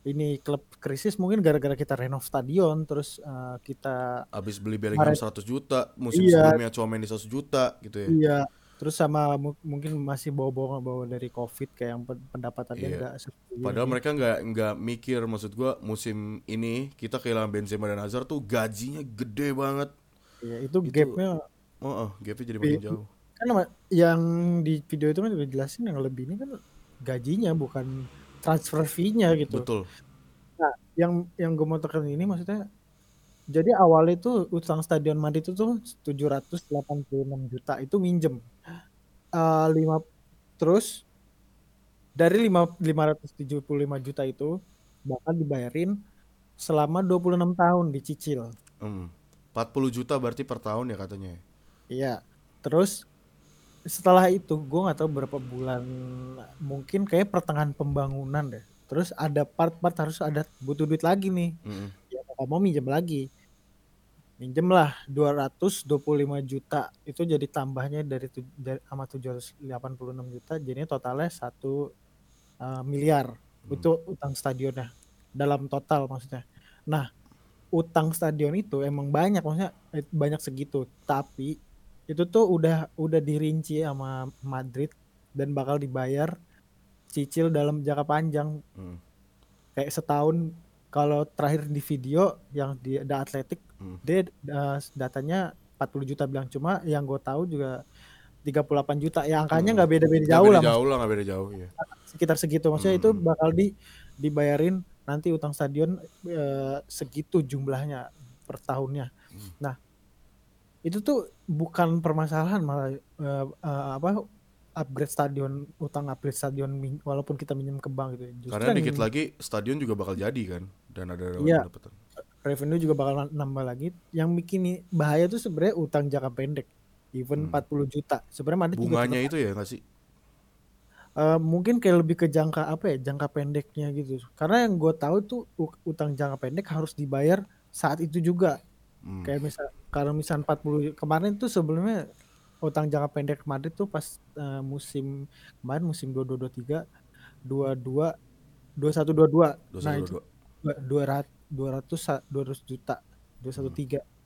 ini klub krisis mungkin gara-gara kita renov stadion terus eh, kita abis beli Bellingham Kemarin- 100 juta musim Iya. sebelumnya Chouameni 100 juta gitu ya iya terus sama mu- mungkin masih bawa-bawa bawa dari covid kayak yang pen- pendapatannya Iya. enggak seperti Padahal ini. mereka nggak nggak mikir maksud gua musim ini kita kehilangan Benzema dan Hazard tuh gajinya gede banget. Iya, itu Itu- gapnya Oh, oh gapnya jadi makin Iya. jauh. kan yang di video itu kan juga jelasin yang lebih ini kan gajinya bukan transfer fee-nya gitu. Betul. Nah, yang yang gue mau tekan ini maksudnya jadi awalnya itu utang Stadion Madrid itu tuh 786 juta itu minjem. Eh, lima terus dari lima 575 juta itu bakal dibayarin selama 26 tahun dicicil. Hmm. 40 juta berarti per tahun ya katanya. Iya. Terus setelah itu gue nggak tahu berapa bulan mungkin kayak pertengahan pembangunan deh. Terus ada part-part harus ada butuh duit lagi nih. Mm-mm. Ya mau nggak mau minjem lagi. Minjem lah 225 juta. Itu jadi tambahnya dari, tu- dari sama 786 juta. Jadinya totalnya satu eh, miliar. Itu utang stadionnya. Dalam total maksudnya. Nah utang stadion itu emang banyak. Maksudnya eh, banyak segitu. Tapi itu tuh udah udah dirinci sama Madrid dan bakal dibayar cicil dalam jangka panjang. Hmm. kayak setahun. Kalau terakhir di video yang di The Athletic Hmm. dia uh, datanya 40 juta bilang cuma yang gue tahu juga 38 juta ya angkanya Hmm. nggak beda-beda Nggak jauh beda lah jauh lah nggak beda jauh ya. sekitar segitu maksudnya itu Hmm. bakal di dibayarin nanti utang stadion eh, segitu jumlahnya per tahunnya Hmm. nah itu tuh bukan permasalahan malah eh, eh, apa upgrade stadion utang upgrade stadion walaupun kita minjem ke bank gitu Justru Karena yang dikit lagi stadion juga bakal jadi kan dan ada Iya. pendapatan. Revenue juga bakal nambah lagi yang bikin bahaya tuh sebenarnya utang jangka pendek even Hmm. 40 juta sebenarnya juga Bunganya itu ya nggak sih? Eh, mungkin kayak lebih ke jangka apa ya jangka pendeknya gitu karena yang gue tahu tuh utang jangka pendek harus dibayar saat itu juga Hmm. kayak misal kalau misal 40 kemarin tuh sebelumnya utang jangka pendek Madrid tuh pas eh, musim kemarin musim 2223 22 2122 Dua nah satu itu dua. dua- 200 200 sa- 200 juta 213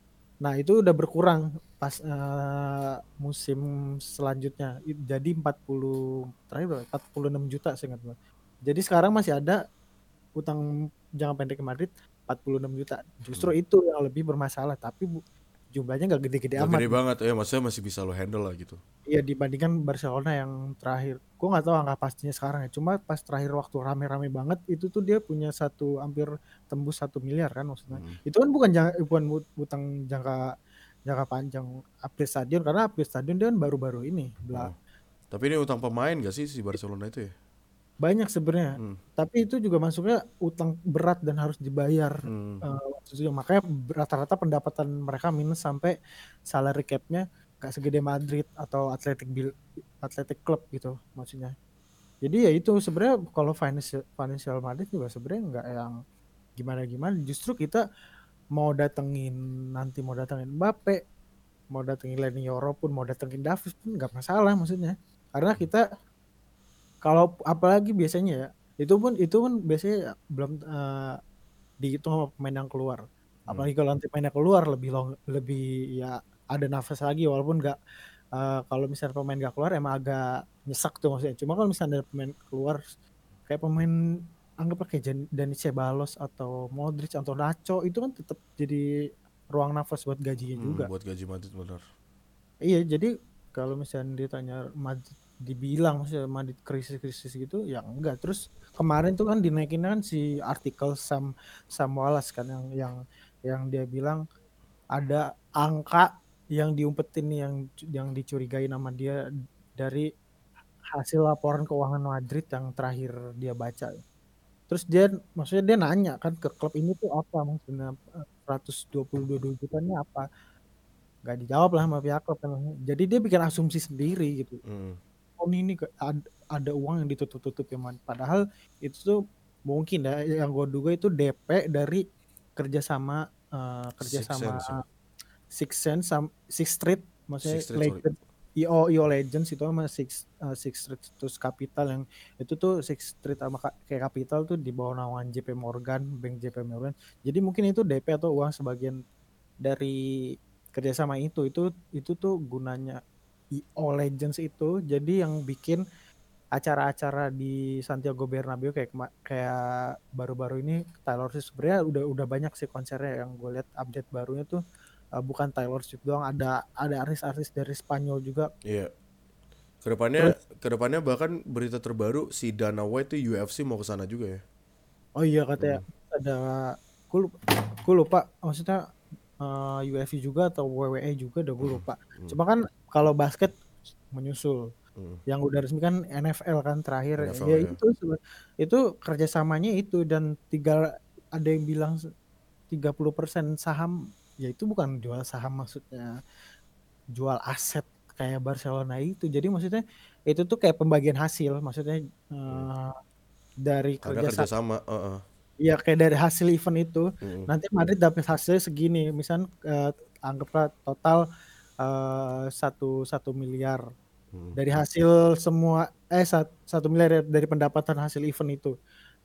Nah, itu udah berkurang pas uh, musim selanjutnya. Jadi 40 terakhir berapa? 46 juta seingat gue. Jadi sekarang masih ada utang jangka pendek ke Madrid 46 juta. Justru hmm. itu yang lebih bermasalah, tapi bu, jumlahnya nggak gede-gede amat. Gede banget ya, maksudnya masih bisa lo handle lah gitu. Iya dibandingkan Barcelona yang terakhir. Gue nggak tahu angka pastinya sekarang ya. Cuma pas terakhir waktu rame-rame banget itu tuh dia punya satu hampir tembus satu miliar kan maksudnya. Hmm. Itu kan bukan jangka, bukan utang jangka jangka panjang update stadion karena update stadion dia kan baru-baru ini. Hmm. Tapi ini utang pemain gak sih si Barcelona itu ya? Banyak sebenarnya. Hmm. Tapi itu juga masuknya utang berat dan harus dibayar. Hmm. Uh, makanya rata-rata pendapatan mereka minus sampai salary cap-nya gak segede Madrid atau Athletic Bil Athletic Club gitu maksudnya. Jadi ya itu sebenarnya kalau financial financial Madrid juga sebenarnya nggak yang gimana-gimana. Justru kita mau datengin nanti mau datengin Mbappe, mau datengin Lenny Yoro pun, mau datengin Davis pun nggak masalah maksudnya. Karena kita kalau apalagi biasanya ya itu pun itu pun biasanya belum uh, dihitung sama pemain yang keluar. Hmm. apalagi kalau nanti pemainnya keluar lebih long lebih ya ada nafas lagi walaupun nggak uh, kalau misalnya pemain nggak keluar emang agak nyesak tuh maksudnya. Cuma kalau misalnya ada pemain keluar kayak pemain anggap kayak Dani Cebalos atau Modric atau Nacho itu kan tetap jadi ruang nafas buat gajinya hmm, juga. buat gaji Madrid benar. Iya jadi kalau misalnya ditanya Madrid dibilang maksudnya Madrid krisis-krisis gitu ya enggak. Terus kemarin tuh kan dinaikin kan si artikel Sam Sam Wallace kan yang yang yang dia bilang ada angka yang diumpetin yang yang dicurigai nama dia dari hasil laporan keuangan Madrid yang terakhir dia baca. Terus dia maksudnya dia nanya kan ke klub ini tuh apa maksudnya 122 juta ini apa? Nggak dijawab lah sama pihak klub kan jadi dia bikin asumsi sendiri gitu. Hmm tahun ini ada uang yang ditutup-tutup ya man. Padahal itu tuh mungkin ya yang gue duga itu DP dari kerjasama uh, kerjasama Six Sense, sama Six Street maksudnya Six Street, Legend, IO IO Legends itu sama Six uh, Six Street terus Capital yang itu tuh Six Street sama kayak Capital tuh di bawah naungan JP Morgan, Bank JP Morgan. Jadi mungkin itu DP atau uang sebagian dari kerjasama itu itu itu tuh gunanya IO Legends itu jadi yang bikin acara-acara di Santiago Bernabeu kayak kayak baru-baru ini Taylor Swift sebenarnya udah udah banyak sih konsernya yang gue lihat update barunya tuh uh, bukan Taylor Swift doang ada ada artis-artis dari Spanyol juga. Iya. Ke depannya Terus, ke depannya bahkan berita terbaru si Dana White tuh UFC mau ke sana juga ya. Oh iya katanya hmm. ada gue lupa, gue lupa maksudnya uh, UFC juga atau WWE juga udah gue lupa. Hmm. Cuma kan kalau basket menyusul. Hmm. Yang udah resmi kan NFL kan terakhir. NFL, ya, ya itu itu kerjasamanya itu dan tiga ada yang bilang 30% saham ya itu bukan jual saham maksudnya jual aset kayak Barcelona itu. Jadi maksudnya itu tuh kayak pembagian hasil maksudnya hmm. uh, dari kerja kerjasama. Uh -uh. Iya kayak dari hasil event itu hmm. nanti Madrid dapat hasilnya segini. Misal uh, anggaplah total Eh, satu satu miliar hmm. dari hasil semua eh satu miliar dari pendapatan hasil event itu.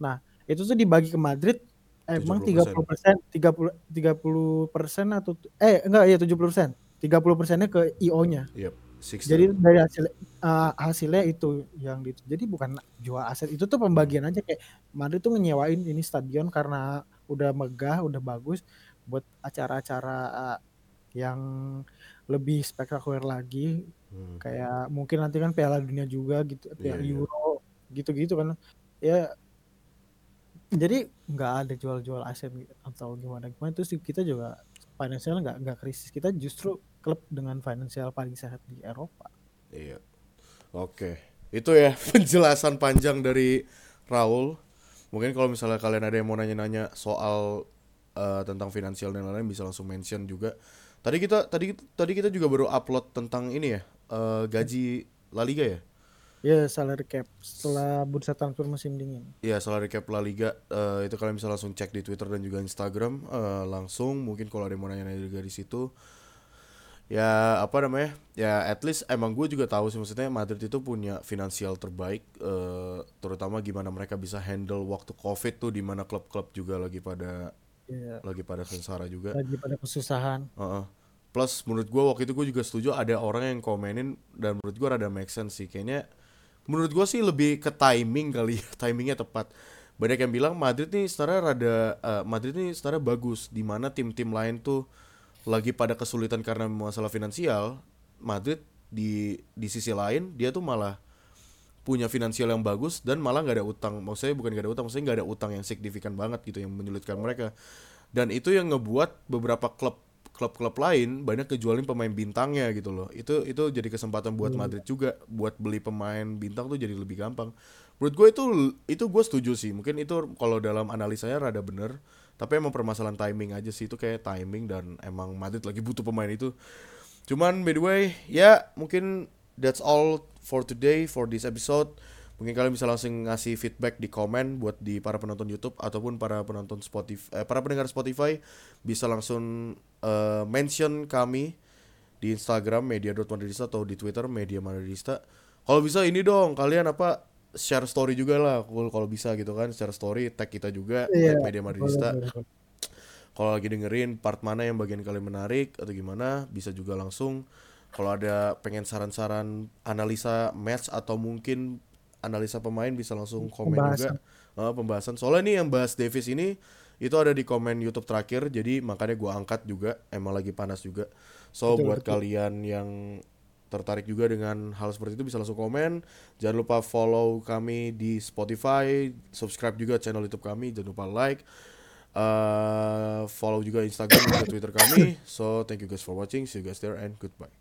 Nah itu tuh dibagi ke Madrid emang tiga puluh persen tiga puluh tiga puluh persen atau eh enggak ya tujuh puluh persen tiga puluh persennya ke IO-nya. Yep. Jadi dari hasil uh, hasilnya itu yang itu. Jadi bukan jual aset itu tuh pembagian aja kayak Madrid tuh nyewain ini stadion karena udah megah, udah bagus buat acara-acara uh, yang lebih spektakuler lagi. Hmm. kayak mungkin nanti kan Piala Dunia juga gitu Piala yeah, iya. Euro gitu-gitu kan. Ya jadi nggak ada jual-jual aset atau gimana gimana itu sih kita juga finansial nggak nggak krisis. Kita justru klub dengan finansial paling sehat di Eropa. Iya. Oke. Itu ya *laughs* penjelasan panjang dari Raul. Mungkin kalau misalnya kalian ada yang mau nanya-nanya soal uh, tentang finansial dan lain-lain bisa langsung mention juga Tadi kita tadi tadi kita juga baru upload tentang ini ya uh, gaji La Liga ya. Ya salary cap setelah bursa transfer musim dingin. Iya salary cap La Liga uh, itu kalian bisa langsung cek di Twitter dan juga Instagram uh, langsung mungkin kalau ada yang mau juga di situ ya apa namanya ya at least emang gue juga tahu sih maksudnya Madrid itu punya finansial terbaik uh, terutama gimana mereka bisa handle waktu covid tuh di mana klub-klub juga lagi pada yeah. lagi pada sengsara juga lagi pada kesusahan uh -uh. Plus menurut gue waktu itu gue juga setuju ada orang yang komenin dan menurut gue rada make sense sih. Kayaknya menurut gue sih lebih ke timing kali ya *laughs* timingnya tepat. Banyak yang bilang Madrid nih sebenarnya rada uh, Madrid nih sebenarnya bagus. Di mana tim-tim lain tuh lagi pada kesulitan karena masalah finansial Madrid di di sisi lain dia tuh malah punya finansial yang bagus dan malah nggak ada utang. Maksudnya bukan nggak ada utang maksudnya nggak ada utang yang signifikan banget gitu yang menyulitkan mereka. Dan itu yang ngebuat beberapa klub klub-klub lain banyak kejualin pemain bintangnya gitu loh. Itu itu jadi kesempatan buat Madrid juga. Buat beli pemain bintang tuh jadi lebih gampang. Menurut gue itu itu gue setuju sih. Mungkin itu kalau dalam analisanya rada bener. Tapi emang permasalahan timing aja sih. Itu kayak timing dan emang Madrid lagi butuh pemain itu. Cuman by the way ya mungkin that's all for today for this episode. Mungkin kalian bisa langsung ngasih feedback di komen buat di para penonton YouTube ataupun para penonton Spotify, eh, para pendengar Spotify. Bisa langsung uh, mention kami di Instagram media.madridista atau di Twitter media madridista. Kalau bisa ini dong kalian apa share story juga lah kalau bisa gitu kan share story tag kita juga yeah, media madridista. Kalau lagi dengerin part mana yang bagian kalian menarik atau gimana bisa juga langsung kalau ada pengen saran-saran analisa match atau mungkin analisa pemain bisa langsung komen pembahasan. juga uh, pembahasan. Soalnya nih yang bahas Davis ini itu ada di komen YouTube terakhir, jadi makanya gue angkat juga. Emang lagi panas juga. So betul, buat betul. kalian yang tertarik juga dengan hal seperti itu bisa langsung komen. Jangan lupa follow kami di Spotify, subscribe juga channel YouTube kami, jangan lupa like. Uh, follow juga Instagram dan Twitter kami. So thank you guys for watching. See you guys there and goodbye.